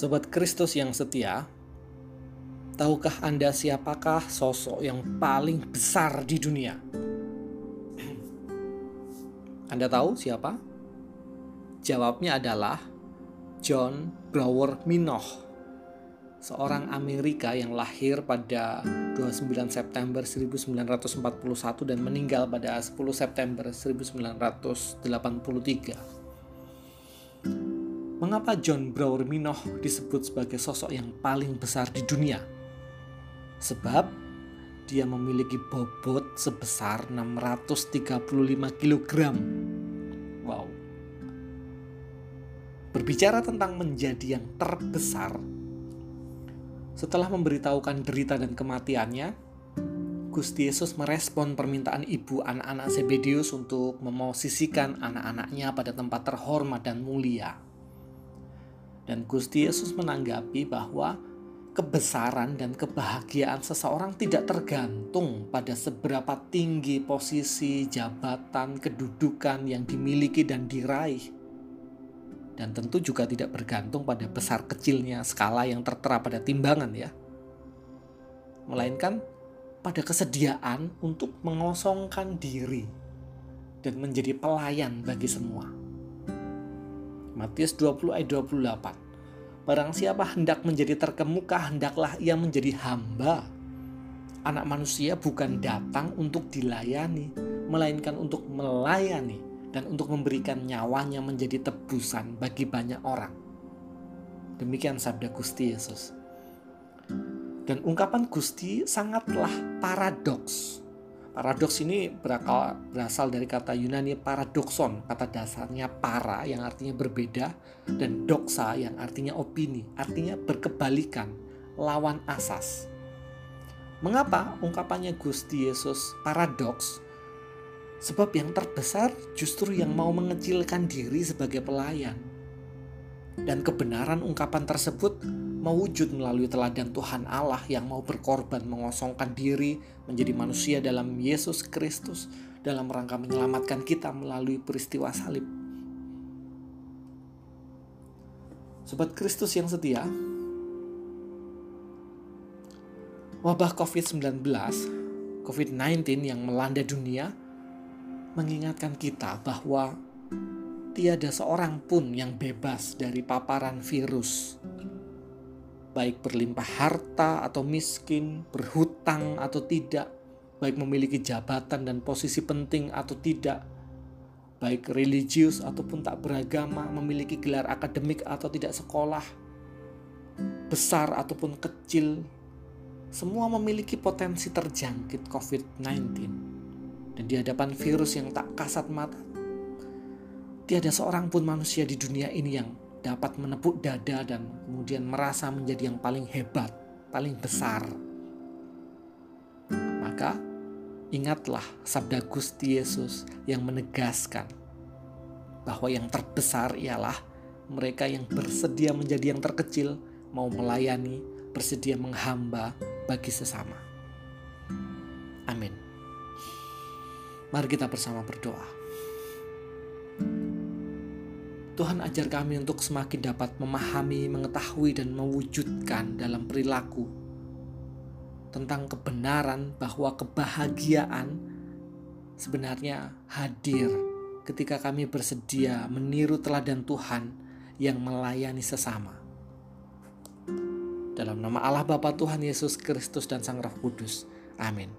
Sobat Kristus yang setia, tahukah Anda siapakah sosok yang paling besar di dunia? Anda tahu siapa? Jawabnya adalah John Brower Minoch, seorang Amerika yang lahir pada 29 September 1941 dan meninggal pada 10 September 1983. Mengapa John Brower Minoch disebut sebagai sosok yang paling besar di dunia? Sebab dia memiliki bobot sebesar 635 kg. Wow. Berbicara tentang menjadi yang terbesar, setelah memberitahukan derita dan kematiannya, Gusti Yesus merespon permintaan ibu anak-anak Zebedius untuk memosisikan anak-anaknya pada tempat terhormat dan mulia. Dan Gusti Yesus menanggapi bahwa kebesaran dan kebahagiaan seseorang tidak tergantung pada seberapa tinggi posisi, jabatan, kedudukan yang dimiliki dan diraih. Dan tentu juga tidak bergantung pada besar kecilnya skala yang tertera pada timbangan ya. Melainkan pada kesediaan untuk mengosongkan diri dan menjadi pelayan bagi semua. Matius 20 ayat 28. Barang siapa hendak menjadi terkemuka, hendaklah ia menjadi hamba. Anak manusia bukan datang untuk dilayani, melainkan untuk melayani dan untuk memberikan nyawanya menjadi tebusan bagi banyak orang. Demikian sabda Gusti Yesus. Dan ungkapan Gusti sangatlah paradoks Paradoks ini berakal, berasal dari kata Yunani paradokson, kata dasarnya para yang artinya berbeda, dan doksa yang artinya opini, artinya berkebalikan, lawan asas. Mengapa ungkapannya Gusti Yesus paradoks? Sebab yang terbesar justru yang mau mengecilkan diri sebagai pelayan. Dan kebenaran ungkapan tersebut mewujud melalui teladan Tuhan Allah yang mau berkorban mengosongkan diri menjadi manusia dalam Yesus Kristus dalam rangka menyelamatkan kita melalui peristiwa salib. Sobat Kristus yang setia, wabah COVID-19, COVID-19 yang melanda dunia mengingatkan kita bahwa tiada seorang pun yang bebas dari paparan virus baik berlimpah harta atau miskin, berhutang atau tidak, baik memiliki jabatan dan posisi penting atau tidak, baik religius ataupun tak beragama, memiliki gelar akademik atau tidak sekolah, besar ataupun kecil, semua memiliki potensi terjangkit COVID-19. Dan di hadapan virus yang tak kasat mata, tiada seorang pun manusia di dunia ini yang dapat menepuk dada dan kemudian merasa menjadi yang paling hebat, paling besar. Maka ingatlah sabda Gusti Yesus yang menegaskan bahwa yang terbesar ialah mereka yang bersedia menjadi yang terkecil, mau melayani, bersedia menghamba bagi sesama. Amin. Mari kita bersama berdoa. Tuhan ajar kami untuk semakin dapat memahami, mengetahui, dan mewujudkan dalam perilaku tentang kebenaran bahwa kebahagiaan sebenarnya hadir ketika kami bersedia meniru teladan Tuhan yang melayani sesama. Dalam nama Allah Bapa Tuhan Yesus Kristus dan Sang Roh Kudus. Amin.